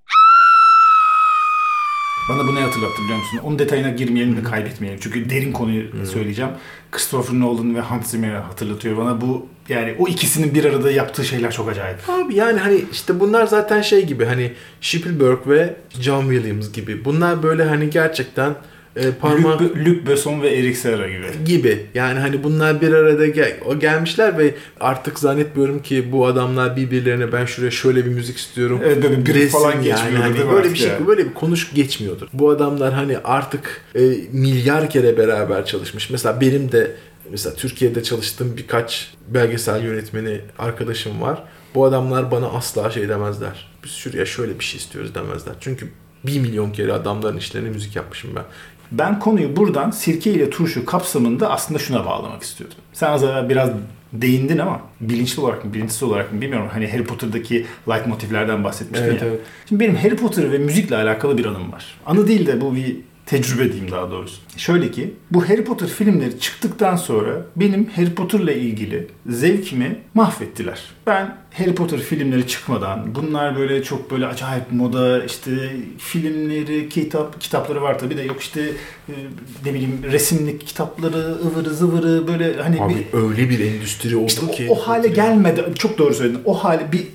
Bana bu ne hatırlattı biliyor musun? Onun detayına girmeyelim de kaybetmeyelim. Çünkü derin konuyu söyleyeceğim. Christopher Nolan ve Hans Zimmer'i hatırlatıyor bana. Bu yani o ikisinin bir arada yaptığı şeyler çok acayip. Abi yani hani işte bunlar zaten şey gibi hani Spielberg ve John Williams gibi. Bunlar böyle hani gerçekten e, parmak Luc, Luc Besson ve Eric Serra gibi. gibi. Yani hani bunlar bir arada gel o gelmişler ve artık zannetmiyorum ki bu adamlar birbirlerine ben şuraya şöyle bir müzik istiyorum. Evet böyle bir Resim falan yani geçmiyordur hani değil mi böyle bir şey ya? böyle bir konuş geçmiyordur. Bu adamlar hani artık e, milyar kere beraber çalışmış. Mesela benim de mesela Türkiye'de çalıştığım birkaç belgesel yönetmeni arkadaşım var. Bu adamlar bana asla şey demezler. Biz şuraya şöyle bir şey istiyoruz demezler. Çünkü bir milyon kere adamların işlerine müzik yapmışım ben. Ben konuyu buradan sirke ile turşu kapsamında aslında şuna bağlamak istiyordum. Sen az evvel biraz değindin ama bilinçli olarak mı bilinçsiz olarak mı bilmiyorum. Hani Harry Potter'daki light motiflerden bahsetmiştin Evet, ya. evet. Şimdi benim Harry Potter ve müzikle alakalı bir anım var. Anı değil de bu bir tecrübe diyeyim daha doğrusu. Şöyle ki bu Harry Potter filmleri çıktıktan sonra benim Harry Potter'la ilgili zevkimi mahvettiler. Ben Harry Potter filmleri çıkmadan bunlar böyle çok böyle acayip moda işte filmleri, kitap kitapları var tabii de yok işte e, ne bileyim resimlik kitapları ıvırı zıvırı böyle hani Abi bir öyle bir endüstri oldu işte o- ki. o, hale gelmedi. Çok doğru söyledin. O hale bir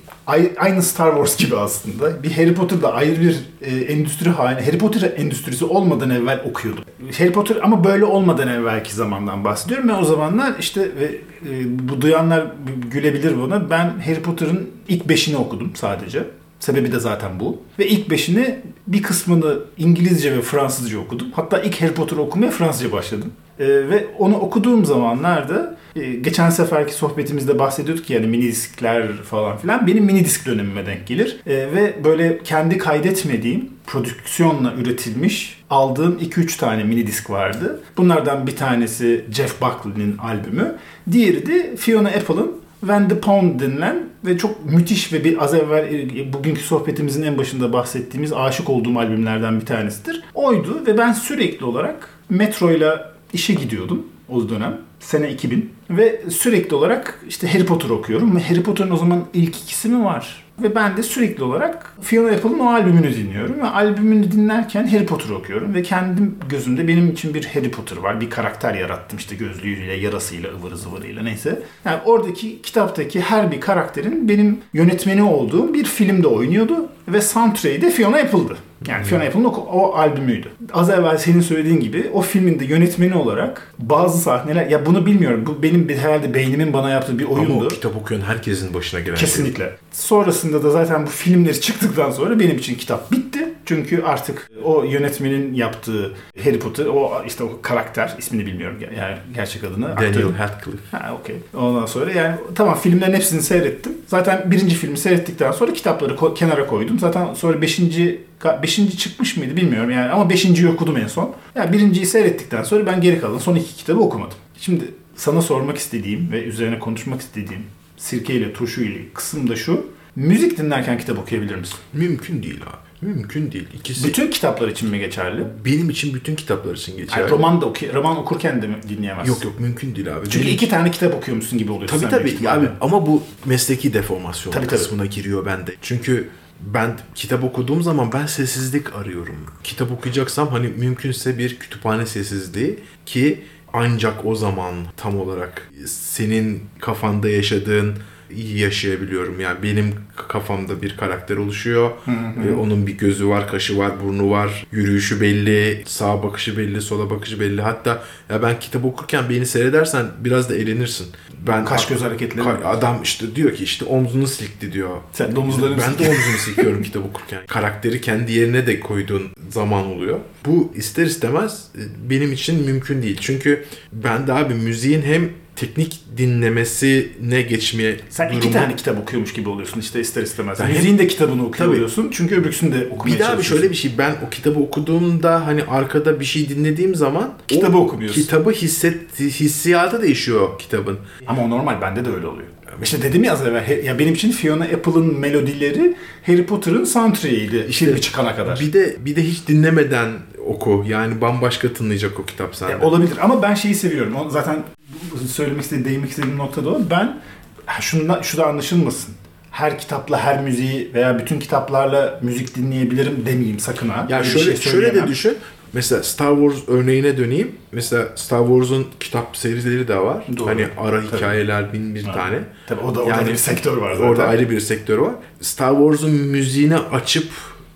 aynı Star Wars gibi aslında. Bir Harry Potter'da ayrı bir e, endüstri haline. Harry Potter endüstrisi olmadan evvel okuyordum. Harry Potter ama böyle olmadan evvelki zamandan bahsediyorum. Ben o zamanlar işte ve e, bu duyanlar gülebilir buna. Ben Harry Potter'ın ilk beşini okudum sadece. Sebebi de zaten bu. Ve ilk beşini bir kısmını İngilizce ve Fransızca okudum. Hatta ilk Harry Potter okumaya Fransızca başladım. Ee, ve onu okuduğum zamanlarda e, geçen seferki sohbetimizde bahsediyorduk yani mini diskler falan filan benim mini disk dönemime denk gelir. Ee, ve böyle kendi kaydetmediğim prodüksiyonla üretilmiş aldığım 2-3 tane mini disk vardı. Bunlardan bir tanesi Jeff Buckley'nin albümü. Diğeri de Fiona Apple'ın When the Pound denilen ve çok müthiş ve bir az evvel e, bugünkü sohbetimizin en başında bahsettiğimiz aşık olduğum albümlerden bir tanesidir. Oydu ve ben sürekli olarak metroyla işe gidiyordum o dönem. Sene 2000 ve sürekli olarak işte Harry Potter okuyorum ve Harry Potter'ın o zaman ilk ikisi mi var? Ve ben de sürekli olarak Fiona Apple'ın o albümünü dinliyorum ve albümünü dinlerken Harry Potter okuyorum ve kendim gözümde benim için bir Harry Potter var. Bir karakter yarattım işte gözlüğüyle, yarasıyla, ıvırı zıvırıyla neyse. Yani oradaki kitaptaki her bir karakterin benim yönetmeni olduğum bir filmde oynuyordu ve soundtrack'i de Fiona Apple'dı. Yani Fiona Apple'ın o, o albümüydü. Az evvel senin söylediğin gibi o filmin de yönetmeni olarak bazı sahneler ya bunu bilmiyorum. Bu benim bir, herhalde beynimin bana yaptığı bir Ama oyundu. o kitap okuyan herkesin başına gelen şey. Kesinlikle. Sonrasında da zaten bu filmleri çıktıktan sonra benim için kitap bitti. Çünkü artık o yönetmenin yaptığı Harry Potter, o işte o karakter, ismini bilmiyorum yani gerçek adını. Daniel aktörün- Radcliffe. Ha okey. Ondan sonra yani tamam filmlerin hepsini seyrettim. Zaten birinci filmi seyrettikten sonra kitapları ko- kenara koydum. Zaten sonra beşinci, beşinci çıkmış mıydı bilmiyorum yani ama beşinciyi okudum en son. Yani birinciyi seyrettikten sonra ben geri kalan son iki kitabı okumadım. Şimdi sana sormak istediğim ve üzerine konuşmak istediğim sirke ile turşu ile kısım da şu. Müzik dinlerken kitap okuyabilir misin? Mümkün değil abi. Mümkün değil. İkisi Bütün kitaplar için mi geçerli? benim için bütün kitaplar için geçerli. Yani roman da oku- roman okurken de mi dinleyemezsin? Yok yok mümkün değil abi. Çünkü Benim- iki tane kitap okuyormuşsun gibi oluyor. Tabii sen tabii ihtimalle. abi ama bu mesleki deformasyon Tabii, tabii. kısmına giriyor bende. Çünkü ben kitap okuduğum zaman ben sessizlik arıyorum. Kitap okuyacaksam hani mümkünse bir kütüphane sessizliği ki ancak o zaman tam olarak senin kafanda yaşadığın iyi yaşayabiliyorum. Yani benim kafamda bir karakter oluşuyor. Ee, onun bir gözü var, kaşı var, burnu var, yürüyüşü belli, sağa bakışı belli, sola bakışı belli. Hatta ya ben kitap okurken beni seyredersen biraz da eğlenirsin. Ben Kaş göz hareketleri Ka- adam işte diyor ki işte omzunu silkti diyor. Sen de omuzlarını Ben de omzumu silkiyorum kitap okurken. Karakteri kendi yerine de koyduğun zaman oluyor. Bu ister istemez e, benim için mümkün değil. Çünkü ben de abi müziğin hem teknik dinlemesine geçmeye Sen iki durumu- tane kitap okuyormuş gibi oluyorsun işte ister istemez. Ben Müziğin de kitabını okuyor Tabii. oluyorsun. Çünkü öbürküsünü de okumaya bir daha bir şöyle bir şey ben o kitabı okuduğumda hani arkada bir şey dinlediğim zaman Kitabı okumuyorsun. Kitabı hisset hissiyatı değişiyor kitabın. Ama o normal bende de öyle oluyor. İşte dedim ya az evvel ya benim için Fiona Apple'ın melodileri Harry Potter'ın soundtrack'iydi filmi çıkana kadar. Bir de bir de hiç dinlemeden oku. Yani bambaşka tınlayacak o kitap sende. Ya olabilir ama ben şeyi seviyorum. O zaten söylemek istediğim, değinmek istediğim nokta da o. Ben şundan, şu da anlaşılmasın. Her kitapla her müziği veya bütün kitaplarla müzik dinleyebilirim demeyeyim sakın ha. Ya Öyle şöyle şey şöyle de düşün. Mesela Star Wars örneğine döneyim. Mesela Star Wars'un kitap serileri de var. Doğru. Hani ara Tabii. hikayeler bin bir Ha. tane. Tabii o da orada Yani bir sektör var zaten. Orada ayrı bir sektör var. Star Wars'un müziğini açıp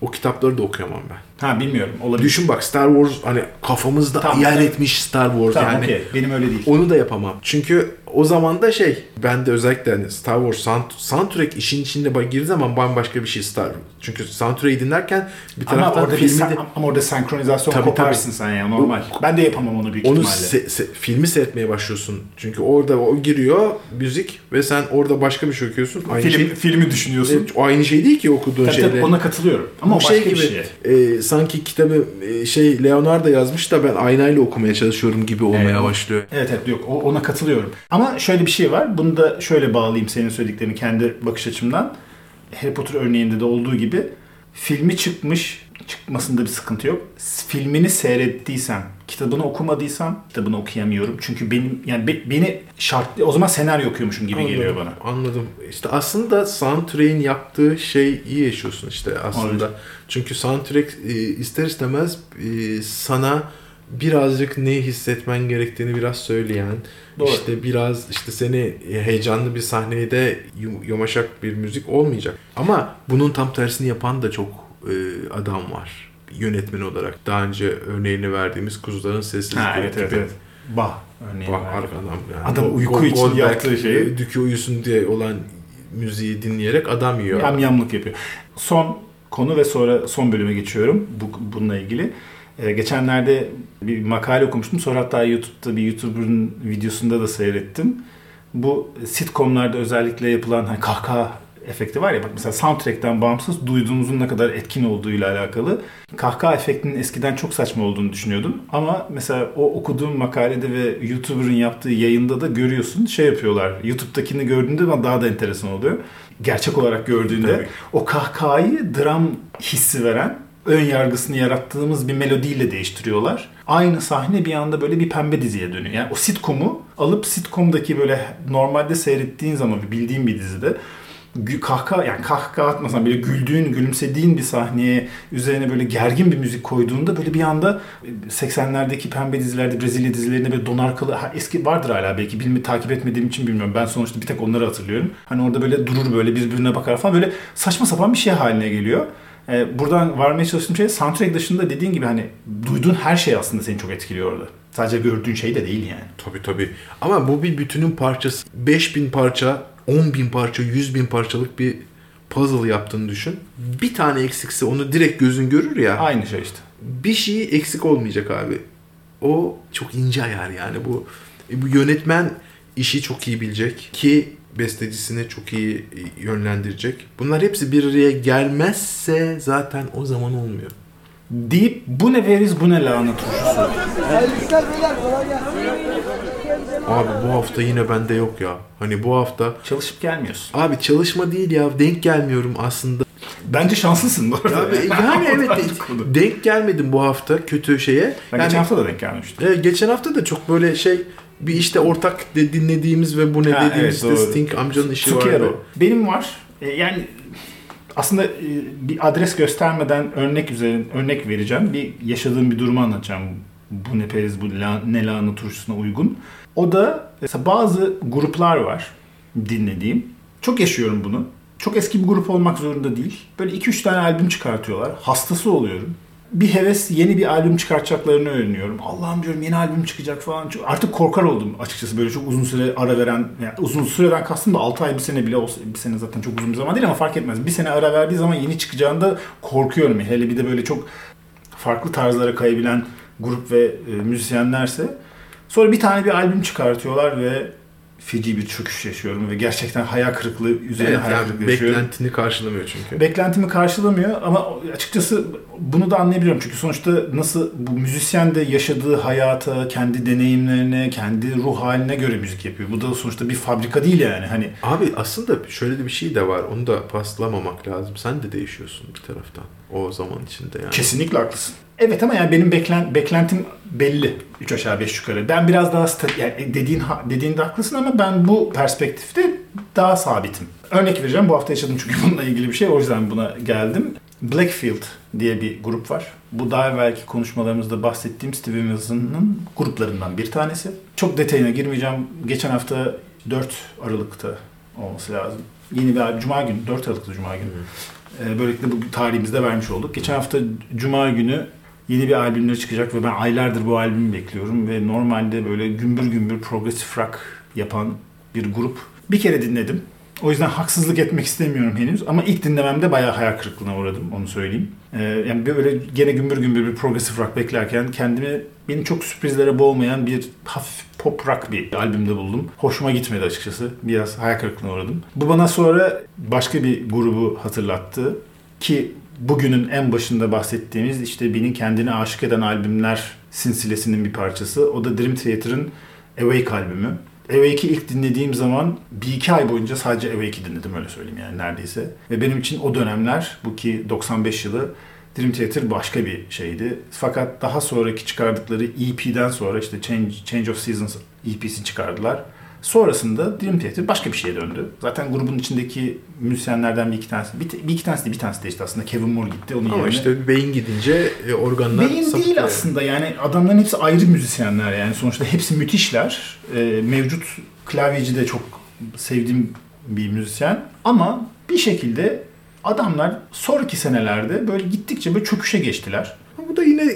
o kitapları da okuyamam ben. Ha bilmiyorum. Olabilir. Düşün bak Star Wars hani kafamızda Tamam. yer etmiş Star Wars Tamam yani. okey. Benim öyle değil. Onu da yapamam. Çünkü o zaman da şey ben de özellikle hani Star Wars sound, soundtrack işin içinde girdiği zaman bambaşka bir şey Star Çünkü soundtrack'i dinlerken bir Ama taraftan orada, bir filmi de ama orada senkronizasyon Tabii, koparsın sen ya normal. ben de yapamam onu büyük onu ihtimalle. se- se- filmi seyretmeye başlıyorsun. Çünkü orada o giriyor müzik ve sen orada başka bir şey okuyorsun. Aynı Film, şey filmi düşünüyorsun. o aynı şey değil ki okuduğun Tabii şeyde. tabii ona katılıyorum. Ama Bu o başka şey bir gibi şey. e, sanki kitabı e, şey Leonardo yazmış da ben aynayla okumaya çalışıyorum gibi olmaya Evet. başlıyor. Evet evet yok o- ona katılıyorum. Ama şöyle bir şey var. Bunu da şöyle bağlayayım senin söylediklerini kendi bakış açımdan. Harry Potter örneğinde de olduğu gibi filmi çıkmış çıkmasında bir sıkıntı yok. Filmini seyrettiysem, kitabını okumadıysam kitabını okuyamıyorum. Çünkü benim yani be- beni şartlı o zaman senaryo okuyormuşum gibi geliyor bana. Anladım. İşte aslında soundtrack'in yaptığı şey iyi yaşıyorsun işte aslında. Çünkü soundtrack e, ister istemez e, sana birazcık ne hissetmen gerektiğini biraz söyleyen, Doğru. işte biraz işte seni heyecanlı bir sahnede yum- yumuşak bir müzik olmayacak. Ama bunun tam tersini yapan da çok e, adam var yönetmen olarak. Daha önce örneğini verdiğimiz Kuzuların Sessizliği Ha evet evet. gibi. evet. Bah örneğin. Bak verdim. arkadan yani. Adam uyku Go- için Goldberg, yaptığı şeyi- e, Dükü uyusun diye olan müziği dinleyerek adam yiyor. Yamyamlık yapıyor. Son konu ve sonra son bölüme geçiyorum bu, bununla ilgili. Ee, geçenlerde bir makale okumuştum. Sonra hatta YouTube'da bir YouTuber'ın videosunda da seyrettim. Bu sitcomlarda özellikle yapılan hani kahkaha efekti var ya bak mesela soundtrack'ten bağımsız duyduğumuzun ne kadar etkin olduğuyla alakalı. Kahkaha efektinin eskiden çok saçma olduğunu düşünüyordum. Ama mesela o okuduğum makalede ve YouTuber'ın yaptığı yayında da görüyorsun şey yapıyorlar. YouTube'dakini gördüğünde daha da enteresan oluyor. Gerçek olarak gördüğünde Tabii. o kahkahayı dram hissi veren ön yargısını yarattığımız bir melodiyle değiştiriyorlar. Aynı sahne bir anda böyle bir pembe diziye dönüyor. Yani o sitcom'u alıp sitcom'daki böyle normalde seyrettiğin zaman bildiğin bir dizide kahkaha yani kahkaha atmasan bile güldüğün, gülümsediğin bir sahneye üzerine böyle gergin bir müzik koyduğunda böyle bir anda 80'lerdeki pembe dizilerde Brezilya dizilerinde böyle donar kalı ha, eski vardır hala belki bilmi takip etmediğim için bilmiyorum. Ben sonuçta bir tek onları hatırlıyorum. Hani orada böyle durur böyle birbirine bakar falan böyle saçma sapan bir şey haline geliyor. Ee, buradan varmaya çalıştığım şey soundtrack dışında dediğin gibi hani duyduğun her şey aslında seni çok etkiliyor orada. Sadece gördüğün şey de değil yani. Tabii tabii. Ama bu bir bütünün parçası. 5000 parça, 10.000 parça, 100.000 parçalık bir puzzle yaptığını düşün. Bir tane eksikse onu direkt gözün görür ya. Aynı şey işte. Bir şey eksik olmayacak abi. O çok ince ayar yani bu. e, Bu yönetmen işi çok iyi bilecek ki bestecisini çok iyi yönlendirecek. Bunlar hepsi bir araya gelmezse zaten o zaman olmuyor. Deyip bu ne veriz bu ne lahana turşusu. Abi bu hafta yine bende yok ya. Hani bu hafta Çalışıp gelmiyorsun. Abi çalışma değil ya. Denk gelmiyorum aslında. Bence şanslısın bu arada. Abi, yani evet de- denk gelmedim bu hafta kötü şeye. Ben yani, geçen hafta da denk gelmiştim. e, geçen hafta da çok böyle şey bir işte ortak de dinlediğimiz ve bu ne Ha, dediğimiz evet, doğru. Sting amcanın işi vardı. Zucchero. Benim var. E, yani aslında e, bir adres göstermeden örnek üzerine örnek vereceğim. Bir yaşadığım bir durumu anlatacağım. Bu ne periz bu la, ne lahana turşusuna uygun. O da mesela bazı gruplar var dinlediğim. Çok yaşıyorum bunu. Çok eski bir grup olmak zorunda değil. Böyle 2-3 tane albüm çıkartıyorlar. Hastası oluyorum. Bir heves yeni bir albüm çıkartacaklarını öğreniyorum. Allah'ım diyorum yeni albüm çıkacak falan. Artık korkar oldum açıkçası böyle çok uzun süre ara veren. Yani uzun süreden kastım da 6 ay bir sene bile olsa. Bir sene zaten çok uzun bir zaman değil ama fark etmez. Bir sene ara verdiği zaman yeni çıkacağında korkuyorum. Hele bir de böyle çok farklı tarzlara kayabilen grup ve e, müzisyenlerse. Sonra bir tane bir albüm çıkartıyorlar ve feci bir çöküş yaşıyorum ve gerçekten hayal kırıklığı üzerine Evet, hayal yani kırıklığı yaşıyorum. beklentini karşılamıyor çünkü. Beklentimi karşılamıyor ama açıkçası bunu da anlayabiliyorum. Çünkü sonuçta nasıl bu müzisyen de yaşadığı hayata, kendi deneyimlerine, kendi ruh haline göre müzik yapıyor. Bu da sonuçta bir fabrika değil yani. Hani Abi aslında şöyle de bir şey de var. Onu da paslamamak lazım. Sen de değişiyorsun bir taraftan. O zaman içinde yani. Kesinlikle haklısın. Evet ama yani benim beklen, beklentim belli. 3 aşağı 5 yukarı. Ben biraz daha sta- yani dediğin dediğinde haklısın ama ben bu perspektifte daha sabitim. Örnek vereceğim. Bu hafta yaşadım çünkü bununla ilgili bir şey. O yüzden buna geldim. Blackfield diye bir grup var. Bu daha evvelki konuşmalarımızda bahsettiğim Steven Wilson'ın gruplarından bir tanesi. Çok detayına girmeyeceğim. Geçen hafta 4 Aralık'ta olması lazım. Yeni bir. Cuma günü. 4 Aralık'ta Cuma günü. Ee, Böylelikle bu tarihimizde vermiş olduk. Geçen hafta Cuma günü yeni bir albümleri çıkacak ve ben aylardır bu albümü bekliyorum ve normalde böyle gümbür gümbür progressive rock yapan bir grup. Bir kere dinledim. O yüzden haksızlık etmek istemiyorum henüz ama ilk dinlememde bayağı hayal kırıklığına uğradım onu söyleyeyim. Ee, yani böyle gene gümbür gümbür bir progressive rock beklerken kendimi beni çok sürprizlere boğmayan bir hafif pop rock bir albümde buldum. Hoşuma gitmedi açıkçası. Biraz hayal kırıklığına uğradım. Bu bana sonra başka bir grubu hatırlattı ki bugünün en başında bahsettiğimiz işte beni kendine aşık eden albümler silsilesinin bir parçası. O da Dream Theater'ın Awake albümü. Awake'i ilk dinlediğim zaman bir iki ay boyunca sadece Awake'i dinledim öyle söyleyeyim yani neredeyse. Ve benim için o dönemler bu ki 95 yılı Dream Theater başka bir şeydi. Fakat daha sonraki çıkardıkları EP'den sonra işte Change, Change of Seasons EP'sini çıkardılar. Sonrasında Dream Theater başka bir şeye döndü. Zaten grubun içindeki müzisyenlerden bir iki tanesi, bir, bir iki tanesi değil bir tanesi değişti aslında. Kevin Moore gitti. Onun Ama yerine. işte beyin gidince e, organlar Beyin sapıtıyor değil aslında yani adamların hepsi ayrı müzisyenler yani sonuçta hepsi müthişler. Ee, mevcut klavyeci de çok sevdiğim bir müzisyen ama bir şekilde adamlar sonraki senelerde böyle gittikçe böyle çöküşe geçtiler. Ama bu da yine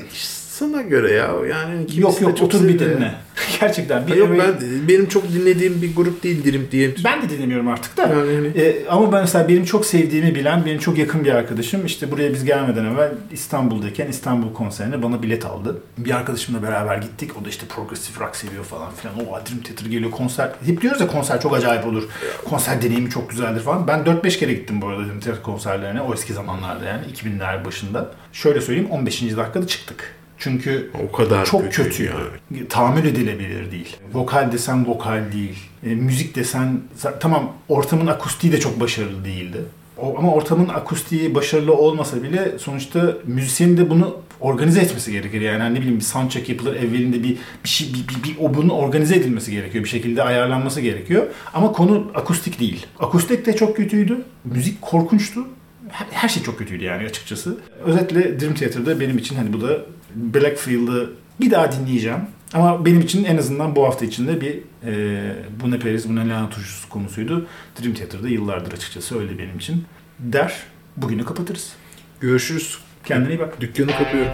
sana göre ya. Yani kimisi yok yok çok otur bir dinle. Gerçekten. Bir Yok ben benim çok dinlediğim bir grup değil Dream diye. ben de dinlemiyorum artık da. Yani hani E, ama ben mesela benim çok sevdiğimi bilen, benim çok yakın bir arkadaşım işte buraya biz gelmeden evvel İstanbul'dayken İstanbul konserine bana bilet aldı. Bir arkadaşımla beraber gittik. O da işte progressive rock seviyor falan filan. O Dream Theater geliyor konser. Hep diyoruz ya konser çok acayip olur. Konser deneyimi çok güzeldir falan. Ben 4-5 kere gittim bu arada Dream Theater konserlerine. O eski zamanlarda yani 2000'ler başında. Şöyle söyleyeyim 15. dakikada çıktık. Çünkü o kadar çok kötü kötü. yani. Tahammül edilebilir değil. Vokal desen vokal değil. E, müzik desen tamam ortamın akustiği de çok başarılı değildi. O, ama ortamın akustiği başarılı olmasa bile sonuçta müzisyenin de bunu organize etmesi gerekir. Yani hani ne bileyim bir soundcheck yapılır evvelinde bir bir şey bir, bir, bir o bunun organize edilmesi gerekiyor. Bir şekilde ayarlanması gerekiyor. Ama konu akustik değil. Akustik de çok kötüydü. Müzik korkunçtu. Her, her şey çok kötüydü yani açıkçası. Özetle Dream Theater'da benim için hani bu da Blackfield'ı bir daha dinleyeceğim. Ama benim için en azından bu hafta içinde bir e, bu ne periz bu ne lanet turşusu konusuydu. Dream Theater'da yıllardır açıkçası öyle benim için. Der, bugünü kapatırız. Görüşürüz. Kendine iyi bak. Dükkanı kapıyorum.